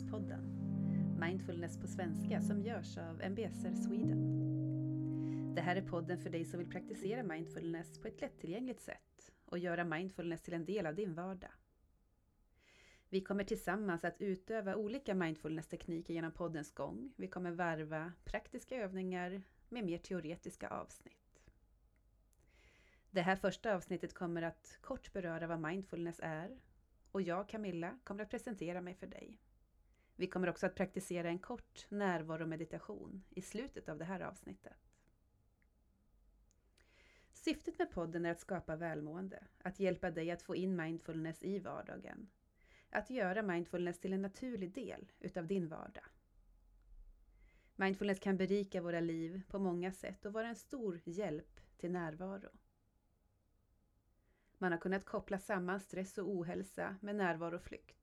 Mindfulnesspodden Mindfulness på svenska som görs av MBSR Sweden. Det här är podden för dig som vill praktisera mindfulness på ett lättillgängligt sätt och göra mindfulness till en del av din vardag. Vi kommer tillsammans att utöva olika mindfulness-tekniker genom poddens gång. Vi kommer varva praktiska övningar med mer teoretiska avsnitt. Det här första avsnittet kommer att kort beröra vad mindfulness är och jag, Camilla, kommer att presentera mig för dig. Vi kommer också att praktisera en kort närvaromeditation i slutet av det här avsnittet. Syftet med podden är att skapa välmående, att hjälpa dig att få in mindfulness i vardagen. Att göra mindfulness till en naturlig del utav din vardag. Mindfulness kan berika våra liv på många sätt och vara en stor hjälp till närvaro. Man har kunnat koppla samman stress och ohälsa med närvaro och flykt.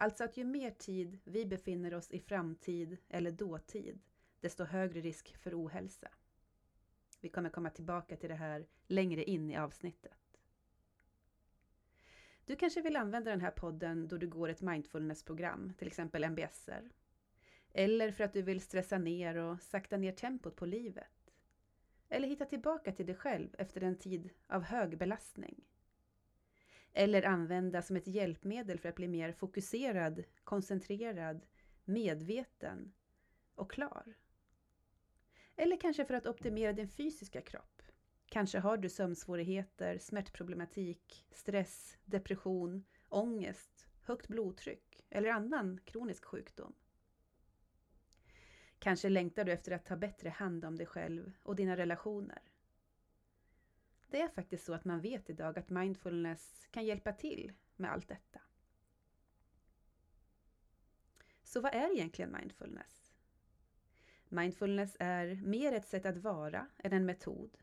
Alltså att ju mer tid vi befinner oss i framtid eller dåtid, desto högre risk för ohälsa. Vi kommer komma tillbaka till det här längre in i avsnittet. Du kanske vill använda den här podden då du går ett mindfulnessprogram, till exempel MBSR. Eller för att du vill stressa ner och sakta ner tempot på livet. Eller hitta tillbaka till dig själv efter en tid av hög belastning. Eller använda som ett hjälpmedel för att bli mer fokuserad, koncentrerad, medveten och klar. Eller kanske för att optimera din fysiska kropp. Kanske har du sömnsvårigheter, smärtproblematik, stress, depression, ångest, högt blodtryck eller annan kronisk sjukdom. Kanske längtar du efter att ta bättre hand om dig själv och dina relationer. Det är faktiskt så att man vet idag att mindfulness kan hjälpa till med allt detta. Så vad är egentligen mindfulness? Mindfulness är mer ett sätt att vara än en metod.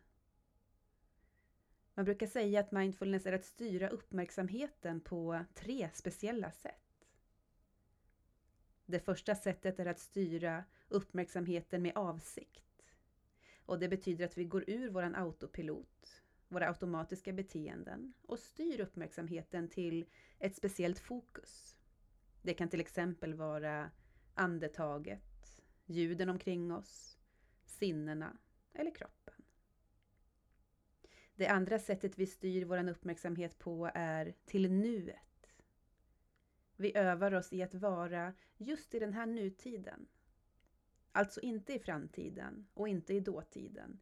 Man brukar säga att mindfulness är att styra uppmärksamheten på tre speciella sätt. Det första sättet är att styra uppmärksamheten med avsikt. Och det betyder att vi går ur våran autopilot, våra automatiska beteenden och styr uppmärksamheten till ett speciellt fokus. Det kan till exempel vara andetaget, ljuden omkring oss, sinnena eller kroppen. Det andra sättet vi styr vår uppmärksamhet på är till nuet. Vi övar oss i att vara just i den här nutiden. Alltså inte i framtiden och inte i dåtiden,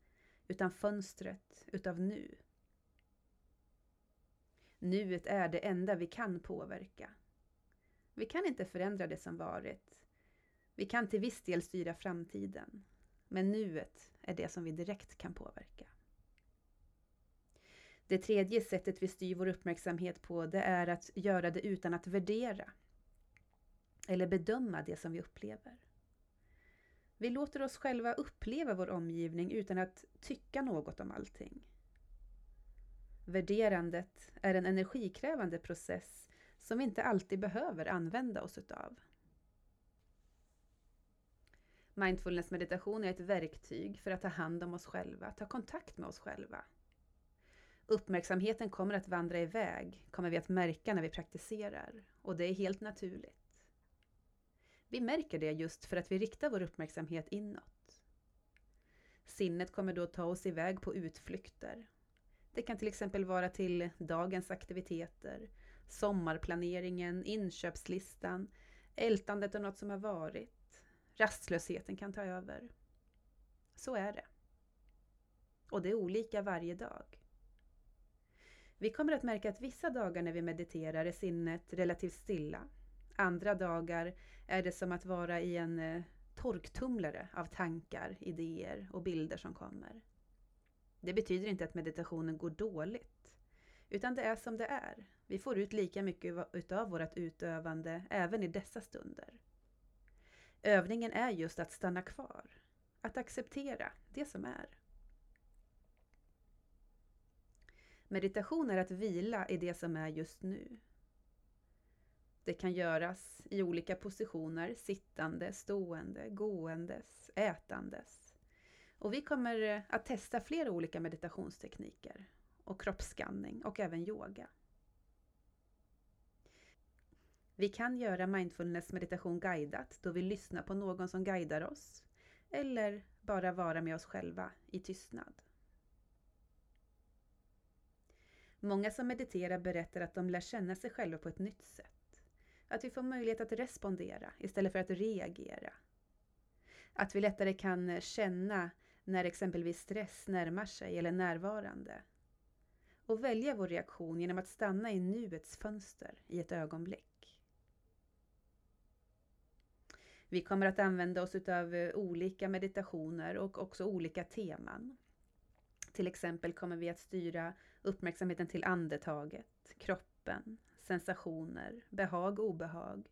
utan fönstret utav nu. Nuet är det enda vi kan påverka. Vi kan inte förändra det som varit. Vi kan till viss del styra framtiden. Men nuet är det som vi direkt kan påverka. Det tredje sättet vi styr vår uppmärksamhet på det är att göra det utan att värdera eller bedöma det som vi upplever. Vi låter oss själva uppleva vår omgivning utan att tycka något om allting. Värderandet är en energikrävande process som vi inte alltid behöver använda oss utav. Mindfulness meditation är ett verktyg för att ta hand om oss själva, ta kontakt med oss själva. Uppmärksamheten kommer att vandra iväg, kommer vi att märka när vi praktiserar, och det är helt naturligt. Vi märker det just för att vi riktar vår uppmärksamhet inåt. Sinnet kommer då ta oss iväg på utflykter. Det kan till exempel vara till dagens aktiviteter, sommarplaneringen, inköpslistan, ältandet av något som har varit. Rastlösheten kan ta över. Så är det. Och det är olika varje dag. Vi kommer att märka att vissa dagar när vi mediterar är sinnet relativt stilla Andra dagar är det som att vara i en eh, torktumlare av tankar, idéer och bilder som kommer. Det betyder inte att meditationen går dåligt, utan det är som det är. Vi får ut lika mycket utav vårt utövande även i dessa stunder. Övningen är just att stanna kvar, att acceptera det som är. Meditation är att vila i det som är just nu, det kan göras i olika positioner, sittande, stående, gåendes, ätandes. Och vi kommer eh, att testa flera olika meditationstekniker och kroppsskanning och även yoga. Vi kan göra mindfulness meditation guidat då vi lyssnar på någon som guidar oss eller bara vara med oss själva i tystnad. Många som mediterar berättar att de lär känna sig själva på ett nytt sätt. Att vi får möjlighet att respondera istället för att reagera. Att vi lättare kan eh, känna när exempelvis stress närmar sig eller är närvarande. Och välja vår reaktion genom att stanna i nuets fönster i ett ögonblick. Vi kommer att använda oss av eh, olika meditationer och också olika teman. Till exempel kommer vi att styra uppmärksamheten till andetaget, kroppen, sensationer, behag, och obehag,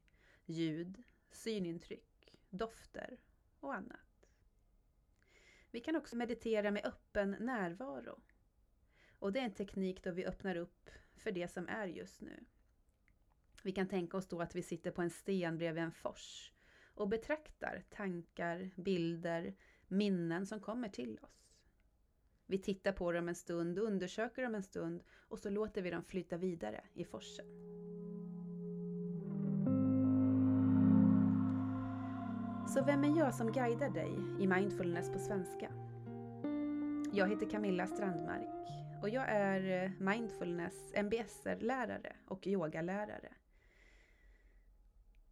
ljud, synintryck, dofter och annat. Vi kan också meditera med öppen närvaro. Och det är en teknik då vi öppnar upp för det som är just nu. Vi kan tänka oss då att vi sitter på en sten bredvid en fors och betraktar tankar, bilder, minnen som kommer till oss. Vi tittar på dem en stund, undersöker dem en stund och så låter vi dem flyta vidare i forsen. Så vem är jag som guidar dig i mindfulness på svenska? Jag heter Camilla Strandmark och jag är eh, mindfulness MBSR-lärare och yogalärare.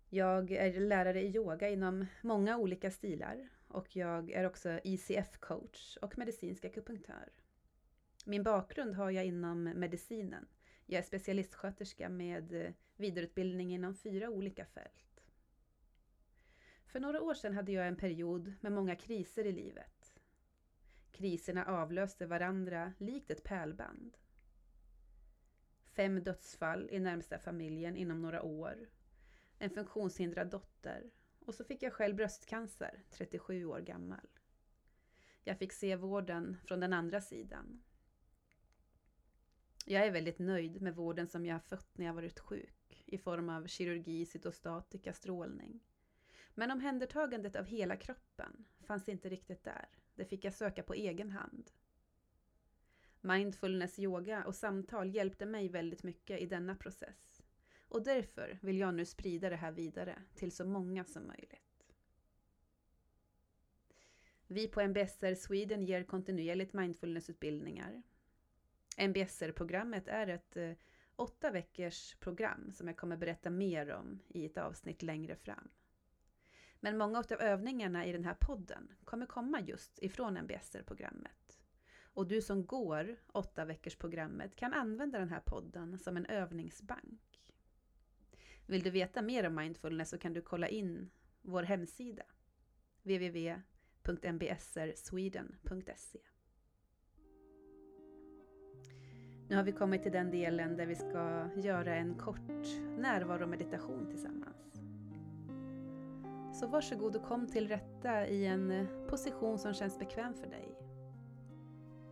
Jag är lärare i yoga inom många olika stilar och jag är också ICF-coach och medicinsk akupunktör. Min bakgrund har jag inom medicinen. Jag är specialistsköterska med eh, vidareutbildning inom fyra olika fält. För några år sedan hade jag en period med många kriser i livet. Kriserna avlöste varandra likt ett pärlband. Fem dödsfall i närmsta familjen inom några år. En funktionshindrad dotter och så fick jag själv bröstcancer, 37 år gammal. Jag fick se vården från den andra sidan. Jag är väldigt nöjd med vården som jag har fått när jag varit sjuk i form av kirurgi, cytostatika, strålning. Men omhändertagandet av hela kroppen fanns inte riktigt där. Det fick jag söka på egen hand. Mindfulness yoga och samtal hjälpte mig väldigt mycket i denna process. Och därför vill jag nu sprida det här vidare till så många som möjligt. Vi på MBSR Sweden ger kontinuerligt mindfulnessutbildningar. MBSR-programmet är ett eh, åtta veckors program som jag kommer berätta mer om i ett avsnitt längre fram. Men många av övningarna i den här podden kommer komma just ifrån MBSR-programmet. Och du som går åtta veckors programmet kan använda den här podden som en övningsbank. Vill du veta mer om mindfulness så kan du kolla in vår hemsida www.mbsrsweden.se Nu har vi kommit till den delen där vi ska göra en kort närvaromeditation tillsammans. Så varsågod och kom till rätta i en position som känns bekväm för dig.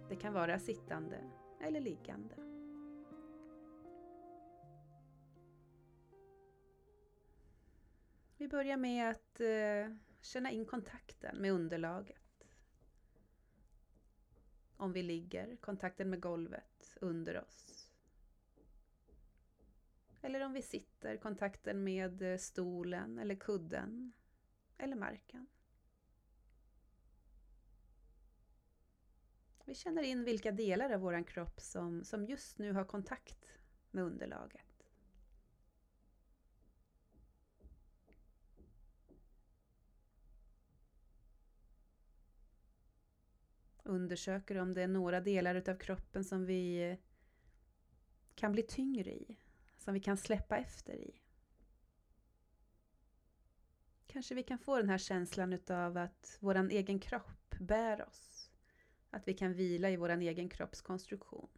Det kan vara sittande eller liggande. Vi börjar med att eh, känna in kontakten med underlaget. Om vi ligger, kontakten med golvet under oss. Eller om vi sitter, kontakten med eh, stolen eller kudden eller marken. Vi känner in vilka delar av vår kropp som, som just nu har kontakt med underlaget. Undersöker om det är några delar utav kroppen som vi kan bli tyngre i. Som vi kan släppa efter i. Kanske vi kan få den här känslan utav att våran egen kropp bär oss. Att vi kan vila i våran egen kroppskonstruktion.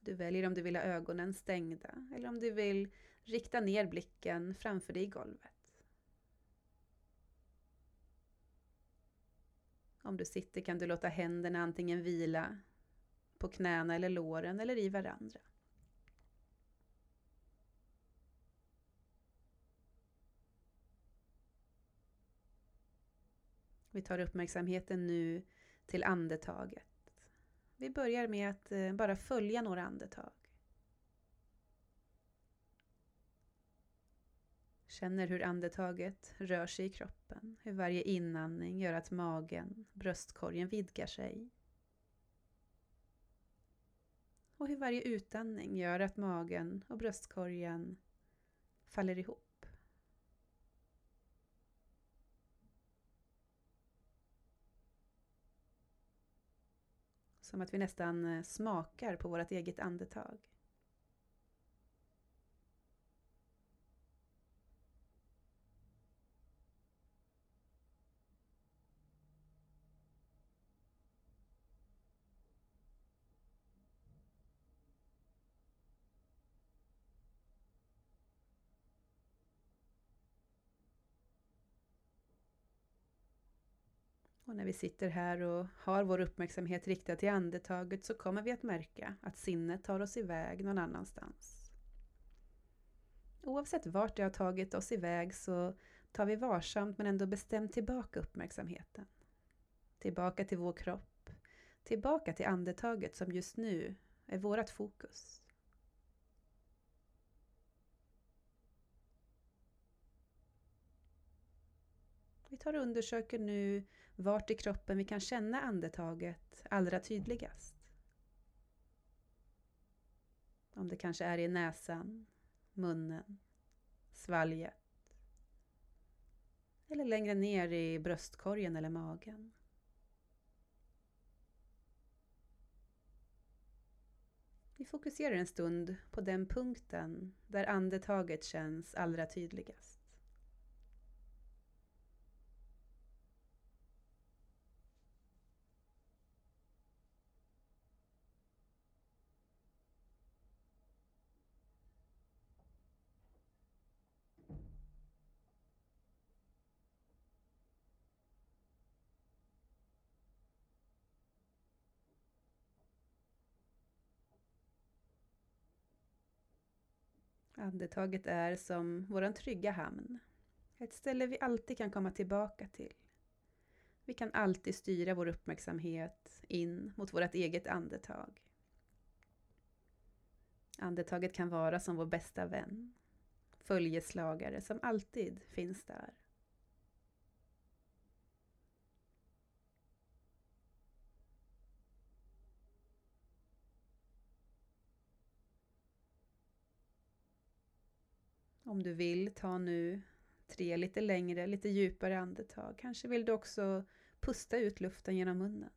Du väljer om du vill ha ögonen stängda eller om du vill rikta ner blicken framför dig i golvet. Om du sitter kan du låta händerna antingen vila på knäna eller låren eller i varandra. Vi tar uppmärksamheten nu till andetaget. Vi börjar med att eh, bara följa några andetag. Känner hur andetaget rör sig i kroppen, hur varje inandning gör att magen, bröstkorgen vidgar sig. Och hur varje utandning gör att magen och bröstkorgen faller ihop. Som att vi nästan eh, smakar på vårt eget andetag. Och när vi sitter här och har vår uppmärksamhet riktad till andetaget så kommer vi att märka att sinnet tar oss iväg någon annanstans. Oavsett vart det har tagit oss iväg så tar vi varsamt men ändå bestämt tillbaka uppmärksamheten. Tillbaka till vår kropp. Tillbaka till andetaget som just nu är vårt fokus. Vi tar och undersöker nu vart i kroppen vi kan känna andetaget allra tydligast. Om det kanske är i näsan, munnen, svalget eller längre ner i bröstkorgen eller magen. Vi fokuserar en stund på den punkten där andetaget känns allra tydligast. Andetaget är som vår trygga hamn. Ett ställe vi alltid kan komma tillbaka till. Vi kan alltid styra vår uppmärksamhet in mot vårt eget andetag. Andetaget kan vara som vår bästa vän. Följeslagare som alltid finns där. Om du vill, ta nu tre lite längre, lite djupare andetag. Kanske vill du också pusta ut luften genom munnen.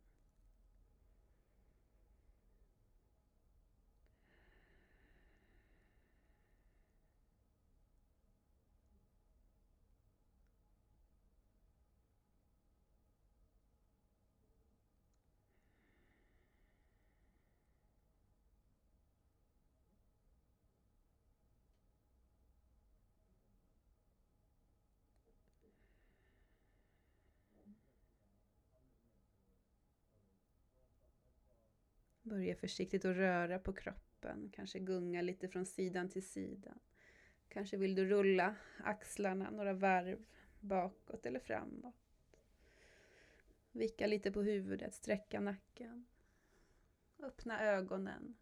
Börja försiktigt att röra på kroppen, kanske gunga lite från sidan till sidan. Kanske vill du rulla axlarna några varv bakåt eller framåt. Vicka lite på huvudet, sträcka nacken. Öppna ögonen.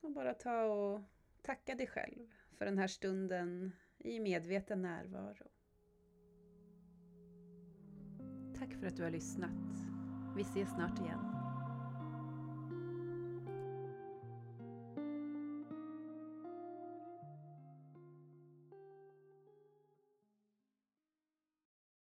Och bara ta och tacka dig själv för den här stunden i medveten närvaro. Tack för att du har lyssnat. Vi ses snart igen.